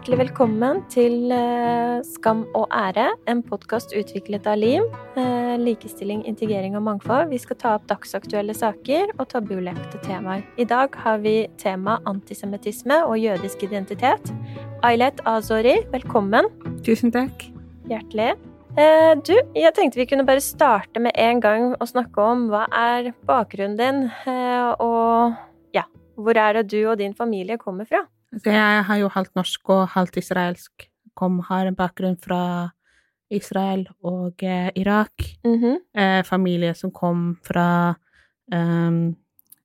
Hjertelig velkommen til eh, Skam og ære, en podkast utviklet av LIM. eh, Likestilling, integrering og mangfold. Vi skal ta opp dagsaktuelle saker og tabulagte temaer. I dag har vi tema antisemittisme og jødisk identitet. Ailet Azori, velkommen. Tusen takk. Hjertelig. Eh, Du, jeg tenkte vi kunne bare starte med en gang og snakke om hva er bakgrunnen din, og ja, hvor er det du og din familie kommer fra? Altså, jeg har jo halvt norsk og halvt israelsk. Kom, har en bakgrunn fra Israel og eh, Irak. Mhm. Eh, familie som kom fra um,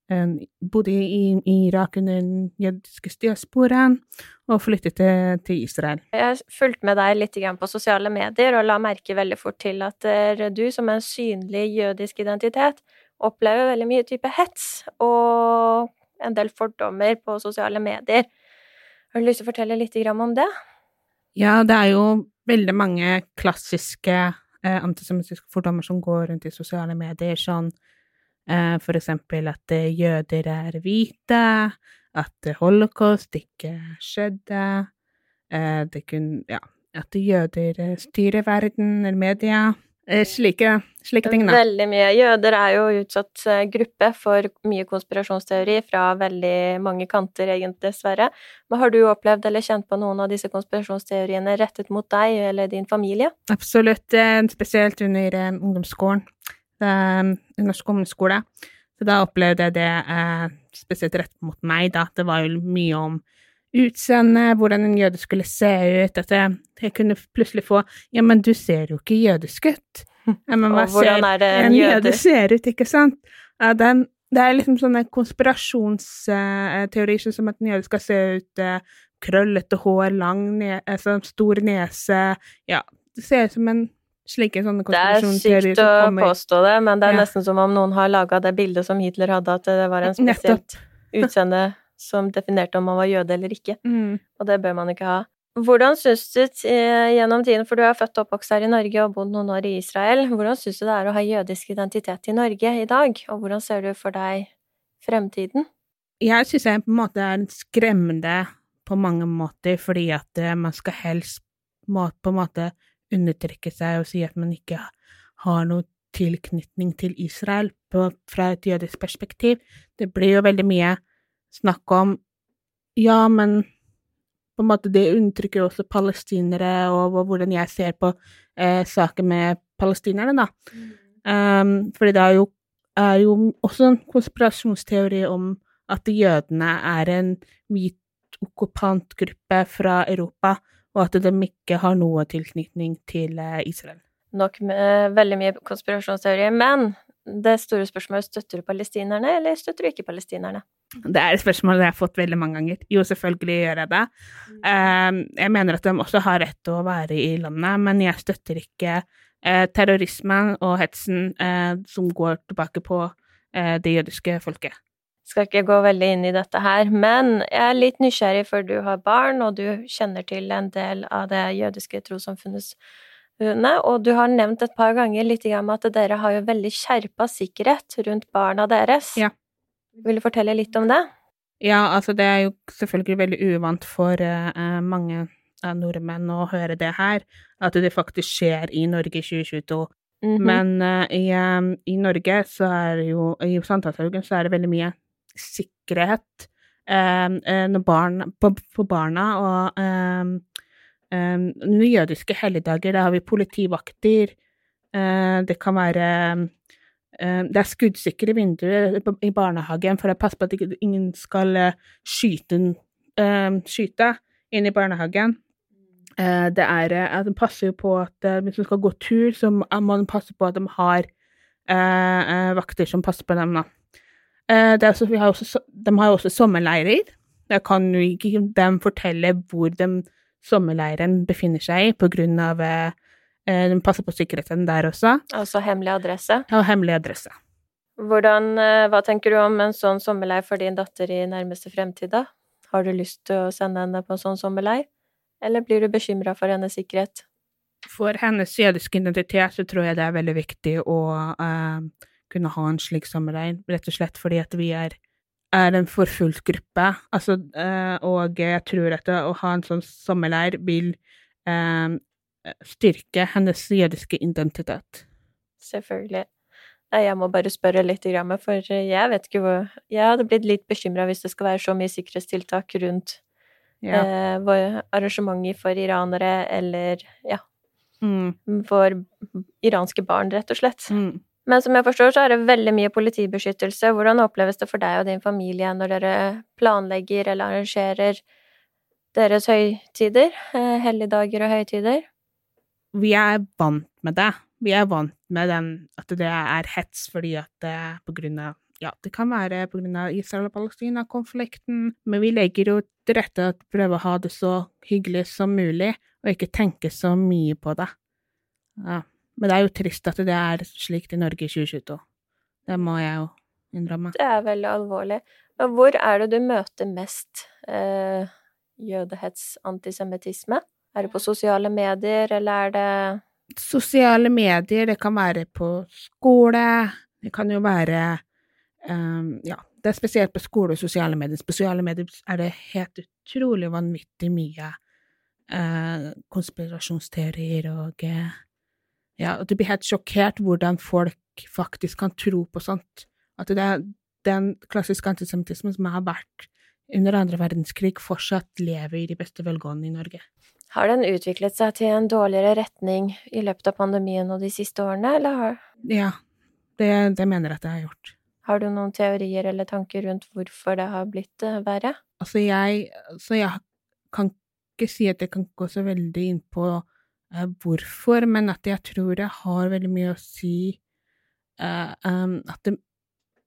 en, Bodde i, i Irak under den jødiske diasporaen og flyttet til, til Israel. Jeg fulgte med deg litt på sosiale medier og la merke veldig fort til at eh, du som en synlig jødisk identitet opplever veldig mye type hets og en del fordommer på sosiale medier. Har du lyst til å fortelle litt om det? Ja, det er jo veldig mange klassiske eh, antisemittiske fordommer som går rundt i sosiale medier, sånn eh, for eksempel at eh, jøder er hvite, at eh, holocaust ikke skjedde, eh, kun, ja, at jøder styrer verden eller media, slike, slike ting da. Veldig mye. Jøder er jo utsatt eh, gruppe for mye konspirasjonsteori fra veldig mange kanter, egentlig, dessverre. Men har du opplevd eller kjent på noen av disse konspirasjonsteoriene rettet mot deg eller din familie? Absolutt, eh, spesielt under eh, ungdomsskolen, eh, norsk ungdomsskole. Så da opplevde jeg det eh, spesielt rett mot meg, da. Det var jo mye om utseende, hvordan en jøde skulle se ut, at jeg, jeg kunne plutselig få Ja, men du ser jo ikke jødisk ut. Ja, men hva ser er en en jøde- ser ut, ikke sant? Ja, den, det er liksom sånne konspirasjonsteorier, sånn som at en jøde skal se ut eh, krøllete hår, lang ne altså, stor nese Ja, det ser ut som en slike sånne Det er sykt å påstå det, men det er Ja. nesten som om noen har laga det bildet som Hitler hadde, at det var en spesielt utseende som definerte om man var jøde eller ikke. mm. Og det bør man ikke ha. Hvordan syns du eh, gjennom tiden, for du er født og oppvokst her i Norge og bodd noen år i Israel, hvordan syns du det er å ha jødisk identitet i Norge i dag, og hvordan ser du for deg fremtiden? Jeg syns jeg på en måte er skremmende på mange måter, fordi at eh, man skal helst må, på en måte undertrykke seg og si at man ikke har noe tilknytning til Israel på, fra et jødisk perspektiv. Det blir jo veldig mye snakk om Ja, men på en måte det undertrykker også palestinere, og, og hvordan jeg ser på eh, saken med palestinerne, da. Um, fordi det er jo, er jo også en konspirasjonsteori om at jødene er en hvit okkupantgruppe fra Europa, og at de ikke har noe tilknytning til eh, Israel. Nok med veldig mye konspirasjonsteorier, men det store spørsmålet støtter du palestinerne, eller støtter du ikke palestinerne? Det er et spørsmål jeg har fått veldig mange ganger. Jo, selvfølgelig gjør jeg det. Um, jeg mener at de også har rett til å være i landet, men jeg støtter ikke eh, terrorismen og hetsen eh, som går tilbake på eh, det jødiske folket. skal ikke gå veldig inn i dette her, men jeg er litt nysgjerrig, for du har barn, og du kjenner til en del av det jødiske trossamfunnets UNE, og du har nevnt et par ganger litt om at dere har jo veldig skjerpa sikkerhet rundt barna deres. Ja. Vil du fortelle litt om det? Ja, altså det er jo selvfølgelig veldig uvant for uh, mange av nordmenn å høre det her, at det faktisk skjer i Norge i 2022. Mhm. Men uh, i, um, i Norge så er jo, i Sankthanshaugen så er det veldig mye sikkerhet eh, eh, når barn, på, på barna, og eh, eh, under jødiske helligdager, da har vi politivakter, Uh, det kan være um, det er skuddsikre vinduer i barnehagen for å passe på at ingen skal eh, skyte, um, skyte inn i barnehagen. Uh, det er eh, at de passer jo på at eh, hvis de skal gå tur, så må man passe på at de har uh, vakter som passer på dem, da. Også, har også, de har jo også sommerleirer. Da kan jo ikke dem fortelle hvor de sommerleiren befinner seg i, på grunn av eh, eh, De passer på sikkerheten der også. Altså hemmelig adresse. Ja, hemmelig adresse. Hvordan, eh, hva tenker du om en sånn sommerleir for din datter i nærmeste fremtid, da? Har du lyst til å sende henne på en sånn sommerleir, eller blir du bekymra for hennes sikkerhet? For hennes jødiske identitet så tror jeg det er veldig viktig å eh, kunne ha en slik sommerleir, rett og slett fordi at vi er er en forfulgt gruppe. Altså, eh, og jeg tror at å ha en sånn sommerleir vil eh, styrke hennes jødiske identitet. Selvfølgelig. Jeg må bare spørre litt, for jeg vet ikke hvor Jeg hadde blitt litt bekymra hvis det skal være så mye sikkerhetstiltak rundt ja. eh, arrangementer for iranere eller ja, mm. for iranske barn, rett og slett. Mm. Men som jeg forstår, så er det veldig mye politibeskyttelse. Hvordan oppleves det for deg og din familie når dere planlegger eller arrangerer deres høytider? Eh, helligdager og høytider? Vi er vant med det. Vi er vant med den, at det er hets fordi at det på grunn av ja, det kan være på grunn av Israel og Palestina-konflikten, men vi legger jo til rette at prøver å ha det så hyggelig som mulig, og ikke tenke så mye på det. Ja. Men det er jo trist at det er slikt i Norge i 2022. Det må jeg jo innrømme. Det er veldig alvorlig. Men hvor er det du møter mest eh, jødehets, antisemittisme? Er det på sosiale medier, eller er det Sosiale medier, det kan være på skole, det kan jo være um, Ja, det er spesielt på skole og sosiale medier. På sosiale medier er det helt utrolig vanvittig mye uh, konspirasjonsteorier og uh, ja, og du blir helt sjokkert hvordan folk faktisk kan tro på sånt. At det er den klassiske antisemittismen som har vært under andre verdenskrig, fortsatt lever i de beste velgående i Norge. Har den utviklet seg til en dårligere retning i løpet av pandemien og de siste årene, eller har Ja, det, det mener jeg at det har gjort. Har du noen teorier eller tanker rundt hvorfor det har blitt uh, verre? Altså, jeg Så jeg kan ikke si at jeg kan gå så veldig inn på hvorfor, men at jeg tror det har veldig mye å si um, at det,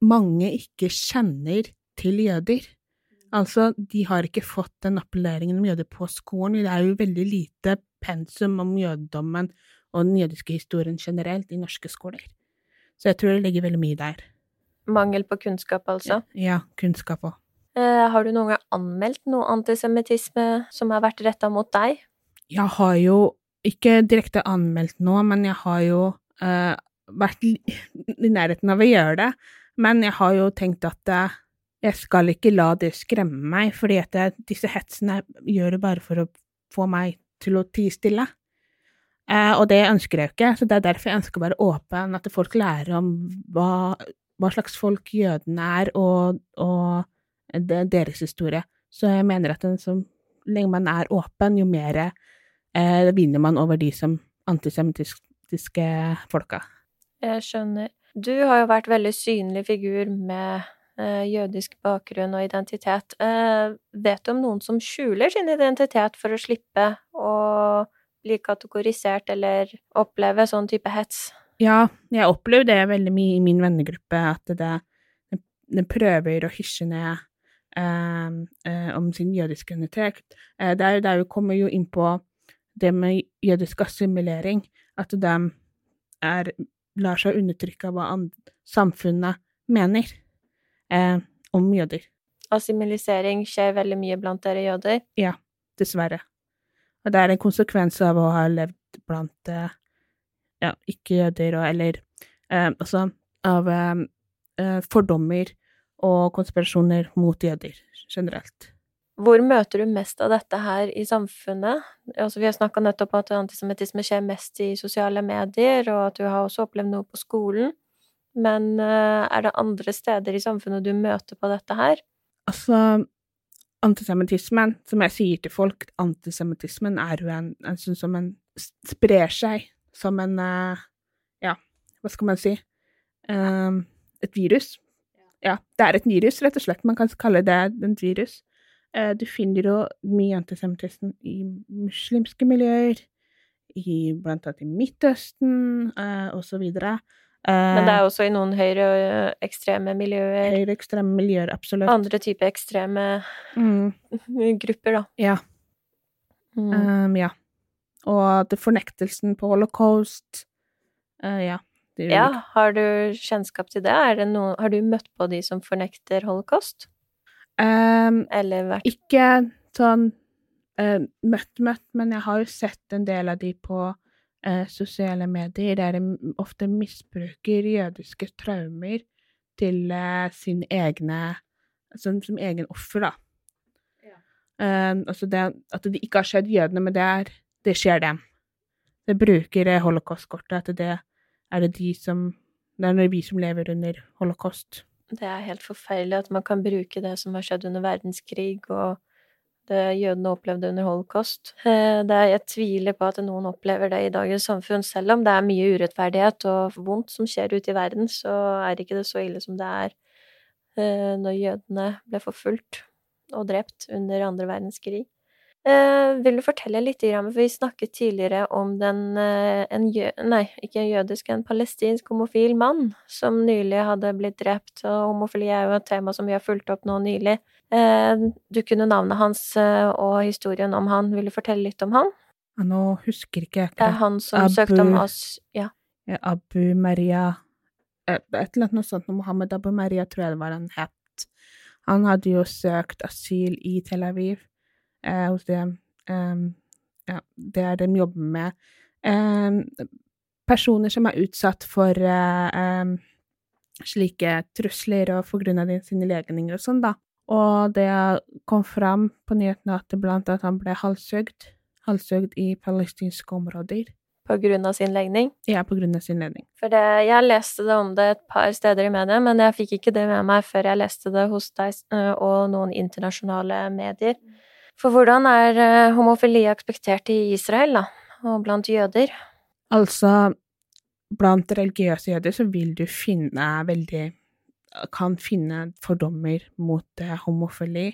mange ikke kjenner til jøder. Altså, de har ikke fått den appelleringen om jøder på skolen. Det er jo veldig lite pensum om jødedommen og den jødiske historien generelt i norske skoler. Så jeg tror det ligger veldig mye der. Mangel på kunnskap, altså? Ja, kunnskap òg. Eh, har du noen gang anmeldt noe antisemittisme som har vært retta mot deg? Jeg har jo ikke direkte anmeldt nå, men jeg har jo uh, vært i nærheten av å gjøre det. Men jeg har jo tenkt at uh, jeg skal ikke la det skremme meg, fordi at jeg, disse hetsene gjør det bare for å få meg til å tie stille. Uh, og det ønsker jeg jo ikke, så det er derfor jeg ønsker å være åpen, at folk lærer om hva, hva slags folk jødene er, og, og deres historie. Så jeg mener at så lenge man er åpen, jo mer eh, vinner man over de som antisemittiske folka. Jeg skjønner. Du har jo vært veldig synlig figur med eh, jødisk bakgrunn og identitet. Eh, vet du om noen som skjuler sin identitet for å slippe å bli kategorisert eller oppleve sånn type hets? Ja, jeg opplever det veldig mye i min vennegruppe, at det, det prøver å hysje ned om sin jødiske identitet. Det, er, det er kommer jo inn på det med jødisk assimilering, at de er, lar seg undertrykke av hva samfunnet mener eh, om jøder. Assimilisering skjer veldig mye blant dere jøder? Ja, dessverre. Og det er en konsekvens av å ha levd blant eh, ja, ikke-jøder, eller eh, altså av eh, eh, fordommer og konspirasjoner mot jøder generelt. Hvor møter du mest av dette her i samfunnet? Altså, vi har snakka nettopp om at antisemittisme skjer mest i sosiale medier, og at du har også opplevd noe på skolen. Men uh, er det andre steder i samfunnet du møter på dette her? Altså, antisemittismen, som jeg sier til folk, antisemittismen er jo en, en sånn som en sprer seg som en uh, Ja, hva skal man si? Um, et virus. Ja, det er et virus, rett og slett. Man kan kalle det et virus. Eh, du finner jo mye antisemittisme i muslimske miljøer, i, blant annet i Midtøsten eh, osv. Men det er også i noen høyreekstreme miljøer? Høyreekstreme miljøer, absolutt. Andre typer ekstreme mm. grupper, da. Ja. Mm. Um, ja. Og fornektelsen på holocaust. Uh, ja. ja, har du kjennskap til det? det noe, har du møtt på de som fornekter holocaust? Um, Eller vært Ikke sånn uh, møtt, møtt, men jeg har jo sett en del av de på uh, sosiale medier, der de ofte misbruker jødiske traumer til uh, sin egne som, som egen offer, da. Um, altså det, at det ikke har skjedd jødene, men det, er, det skjer dem. Det bruker holocaust-kortet, at det er det de som Det er vi som lever under holocaust. Det er helt forferdelig at man kan bruke det som har skjedd under verdenskrig, og det jødene opplevde under holocaust. Eh, er, jeg tviler på at noen opplever det i dagens samfunn. Selv om det er mye urettferdighet og vondt som skjer ute i verden, så er ikke det så ille som det er eh, når jødene ble forfulgt og drept under andre verdenskrig. Eh, vil du fortelle litt, for vi snakket tidligere om den, eh, en jø, nei, ikke en jødisk, en palestinsk homofil mann som nylig hadde blitt drept, og homofili er jo et tema som vi har fulgt opp nå nylig. Eh, du kunne navnet hans og historien om han, vil du fortelle litt om han? Ja, nå husker ikke jeg er han som Abu, søkte om oss, ja. Abu Maria Et eller annet noe sånt, Mohammed Abu Maria tror jeg det var han het. Han hadde jo søkt asyl i Tel Aviv hos det um, ja, det er de jobber med. Um, personer som er utsatt for slike trusler og for grunn av sine legninger og sånn, da. Og det kom fram på nyhetene at det blant annet han ble halshøgd, halshøgd i palestinske områder. På grunn av sin legning? Ja, på grunn av sin legning. For det, jeg leste det om det et par steder i media, men jeg fikk ikke det med meg før jeg leste det hos deg og noen internasjonale medier. For hvordan er eh, homofili akseptert i Israel, da, og blant jøder? Altså, blant religiøse jøder så vil du finne veldig Kan finne fordommer mot eh, homofili,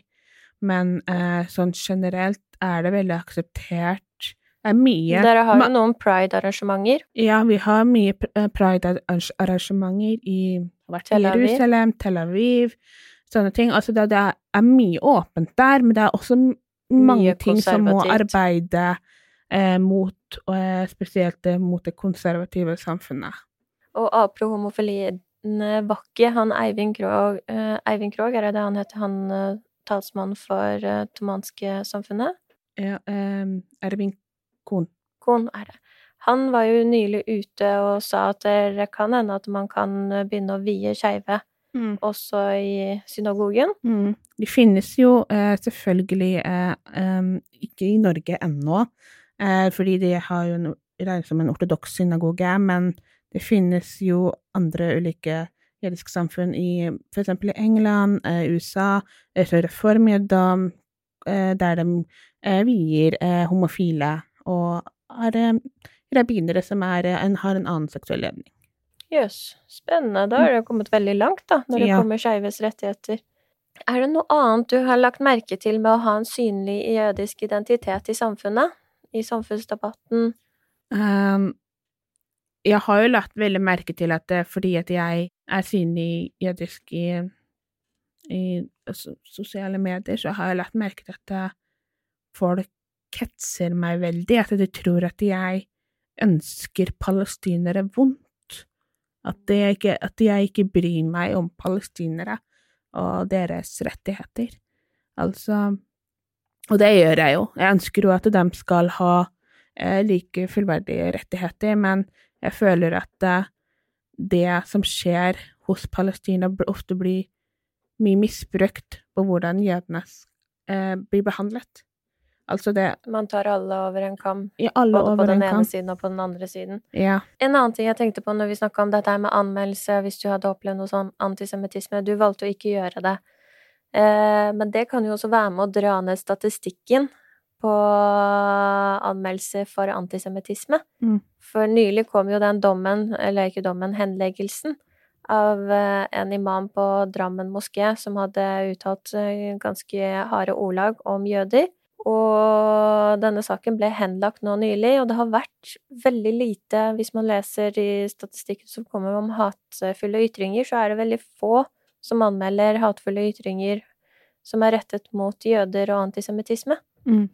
men eh, sånn generelt er det veldig akseptert. Det er mye Dere har jo noen pride-arrangementer? Ja, vi har mye eh, pride-arrangementer i Tel Jerusalem, Tel Aviv, sånne ting. Altså, det, det er mye åpent der, men det er også mange ting som må arbeide eh, mot, og eh, spesielt eh, mot det konservative samfunnet. Og apro homofilien Bakke, han Eivind Krog, eh, Eivind Krog, er det han heter, han eh, talsmann for eh, tomanske samfunnet? Ja, Ervin Kohn. Kohn er det. Han var jo nylig ute og sa at det kan hende at man kan begynne å vie skeive mm. også i synagogen. Mm. De finnes jo eh, selvfølgelig eh, um, ikke i Norge ennå, eh, fordi de har jo regnet som en ortodoks synagoge, men det finnes jo andre ulike jødiske samfunn i eksempel i England, eh, USA, reformjødom, eh, der de eh, vier homofile og er rabbinere som er, en, har en annen seksuell ledning. Jøss, spennende. Da har du kommet veldig langt, da, når det ja. kommer skeives rettigheter. Er det noe annet du har lagt merke til med å ha en synlig jødisk identitet i samfunnet? I samfunnsdebatten? Um, jeg har jo lagt veldig merke til at det er fordi at jeg er synlig jødisk i, i sosiale medier, så har jeg lagt merke til at eh, folk ketser meg veldig, at de tror at jeg ønsker palestinere vondt. At ikke, at jeg ikke bryr meg om palestinere og deres rettigheter. Altså Og det gjør jeg jo. Jeg ønsker jo at de skal ha eh, like fullverdige rettigheter, men jeg føler at eh, det som skjer hos Palestina, ofte blir mye misbrukt på hvordan jødene eh, blir behandlet. Altså det Man tar alle over en kam, ja, både på den ene kam. siden og på den andre siden. Ja. En annen ting jeg tenkte på når vi snakka om dette med anmeldelse, hvis du hadde opplevd noe sånn antisemittisme Du valgte å ikke gjøre det. Eh, men det kan jo også være med å dra ned statistikken på anmeldelser for antisemittisme. Mm. For nylig kom jo den dommen, eller ikke dommen, henleggelsen av eh, en imam på Drammen moské som hadde uttalt eh, ganske harde ordlag om jøder. Og denne saken ble henlagt nå nylig, og det har vært veldig lite Hvis man leser i statistikken som kommer om hatefulle ytringer, så er det veldig få som anmelder hatefulle ytringer som er rettet mot jøder og antisemittisme. Mm.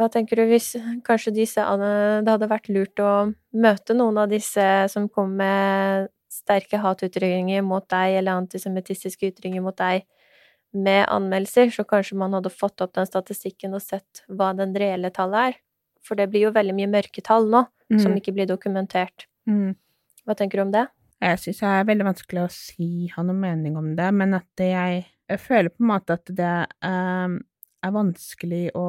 Hva tenker du hvis kanskje disse Det hadde vært lurt å møte noen av disse som kom med sterke hatutytringer mot deg, eller antisemittistiske ytringer mot deg, med anmeldelser, så kanskje man hadde fått opp den statistikken og sett hva den reelle tallet er. For det blir jo veldig mye mørketall nå, mm. som ikke blir dokumentert. Mm. Hva tenker du om det? Jeg syns det er veldig vanskelig å si, ha noen mening om det, men at jeg Jeg føler på en måte at det um, er vanskelig å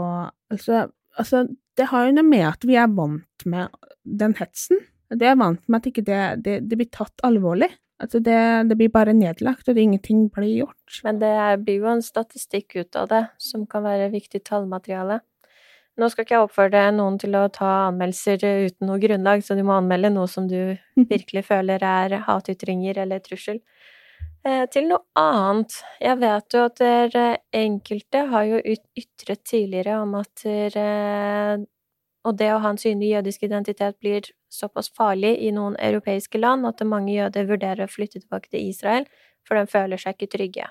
altså, altså, det har jo noe med at vi er vant med den hetsen. Det er vant med at ikke det, det, det blir tatt alvorlig. Altså det, det, blir bare nedlagt, og ingenting blir gjort. Men det blir jo en statistikk ut av det, som kan være viktig tallmateriale. Nå skal ikke jeg oppfordre noen til å ta anmeldelser uten noe grunnlag, så du må anmelde noe som du virkelig føler er hatytringer eller trussel. Eh, til noe annet. Jeg vet jo at dere enkelte har jo ytret tidligere om at dere og det å ha en synlig jødisk identitet blir såpass farlig i noen europeiske land at mange jøder vurderer å flytte tilbake til Israel, for de føler seg ikke trygge.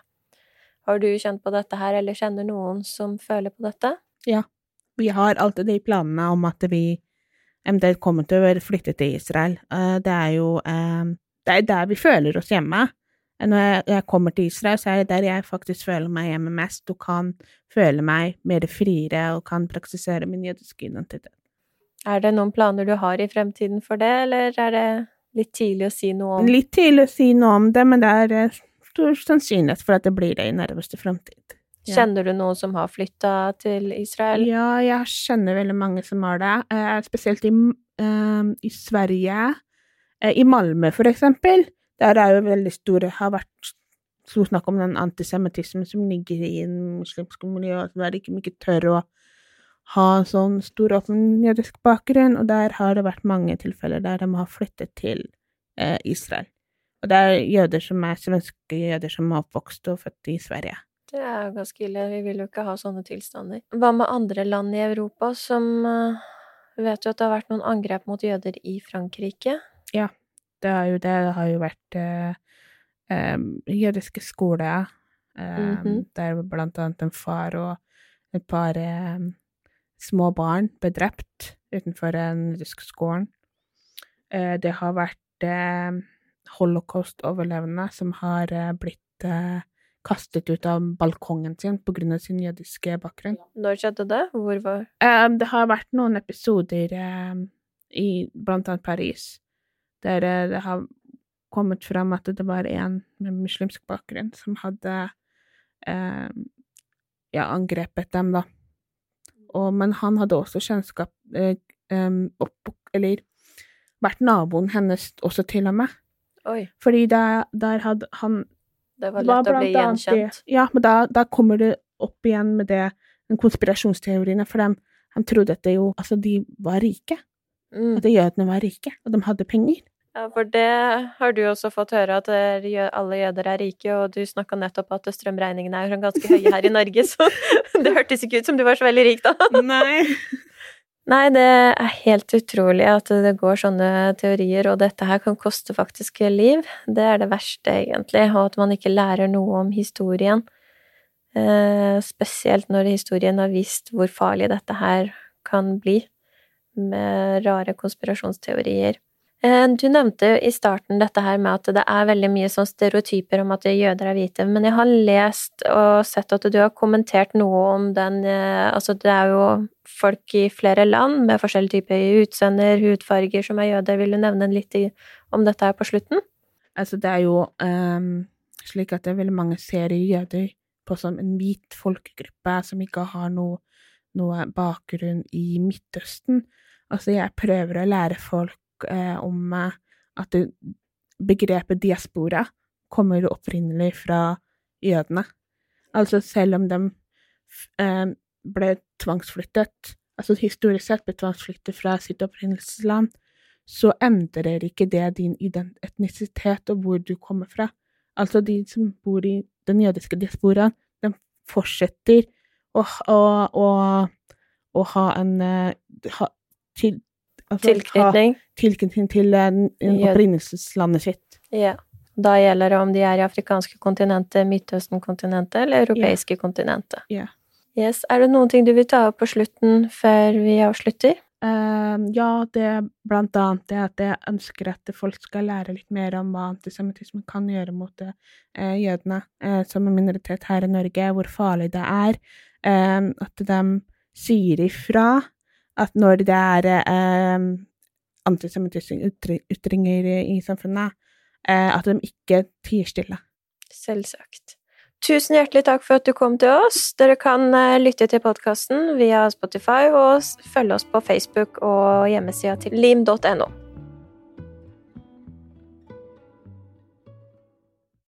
Har du kjent på dette her, eller kjenner noen som føler på dette? Ja, vi har alltid de planene om at vi eventuelt kommer til å flytte til Israel. Eh, det er jo eh, det er der vi føler oss hjemme. Når jeg kommer til Israel, så er det der jeg faktisk føler meg hjemme mest, og kan føle meg mer friere og kan praktisere min jødiske identitet. Er det noen planer du har i fremtiden for det, eller er det litt tidlig å si noe om Litt tidlig å si noe om det, men det er eh, stor sannsynlighet for at det blir det i nærmeste fremtid. Ja. Kjenner du noen som har flytta til Israel? Ja, jeg kjenner veldig mange som har det, eh, spesielt i, uh, i Sverige. I Malmö, for eksempel. Der er jo veldig store Har vært stor snakk om den antisemittismen som ligger i en muslimsk miljø, og der ikke mye tør å ha sånn stor åpen jødisk bakgrunn, og der har det vært mange tilfeller der de har flyttet til eh, Israel. Og det er jøder som er svenske jøder som har oppvokst og født i Sverige. Det er jo ganske ille. Vi vil jo ikke ha sånne tilstander. Hva med andre land i Europa som uh, Vet jo at det har vært noen angrep mot jøder i Frankrike? Ja, det har jo det. Det har jo vært uh, um, jødiske skoler, um, mm -hmm. der blant annet en far og et par um, små barn ble drept utenfor en russisk skolen. Eh, det har vært eh, holocaust-overlevende som har eh, blitt kastet ut av balkongen sin pga. sin jødiske bakgrunn. Når skjedde det? Hvor var Det har vært noen episoder i blant annet Paris der det har kommet fram at det var en med muslimsk bakgrunn som hadde ja, angrepet dem, da og, men han hadde også kjennskap eh, opp, Eller vært naboen hennes også, til og med. Oi. Fordi der, der hadde han Det var lett å bli gjenkjent? Det, ja, men da, da, kommer det opp igjen med det, den konspirasjonsteoriene, for de trodde at det jo Altså, de var rike. Mm. At jødene var rike, og de hadde penger. Ja, for det har du også fått høre, at alle jøder er rike, og du snakka nettopp at strømregningene er ganske høye her i Norge, så det hørtes ikke ut som du var så veldig rik da. Nei. Nei, det er helt utrolig at det går sånne teorier, og dette her kan koste faktisk liv. Det er det verste, egentlig, og at man ikke lærer noe om historien. Eh, spesielt når historien har vist hvor farlig dette her kan bli, med rare konspirasjonsteorier. Eh, du nevnte i starten dette her med at det er veldig mye sånn stereotyper om at jøder er hvite, men jeg har lest og sett at du har kommentert noe om den eh, Altså, det er jo folk i flere land med forskjellige typer utseender, hudfarger, som er jøder. Vil du nevne litt om dette her på slutten? Altså, det er jo um, slik at det er veldig mange ser jøder på som en hvit folkegruppe som ikke har noe, noe bakgrunn i Midtøsten. Altså, jeg prøver å lære folk om at at begrepet diaspora kommer opprinnelig fra jødene. Altså selv om de eh, ble tvangsflyttet, altså historisk sett ble tvangsflyttet fra sitt opprinnelsesland, så endrer ikke det din etnisitet og hvor du kommer fra. Altså de som bor i den jødiske diasporaen, de fortsetter å, å, å, å ha en eh, ha, til, Altså, tilknytning. tilknytning til opprinnelseslandet sitt. Ja. Da gjelder det om de er i afrikanske kontinentet, Midtøsten-kontinentet eller europeiske ja. kontinentet. Ja. Yes. Er det noen ting du vil ta opp på slutten før vi avslutter? Uh, ja, det er blant annet det at jeg ønsker at folk skal lære litt mer om hva antisemittisme kan gjøre mot uh, jødene uh, som en minoritet her i Norge, hvor farlig det er. at de sier ifra at når det er eh, antisemittiske ytringer i samfunnet, eh, at de ikke tier stille. Selvsagt. tusen hjertelig takk for at du kom til oss. Dere kan eh, lytte til podkasten via Spotify og følge oss på Facebook og hjemmesida til lim.no.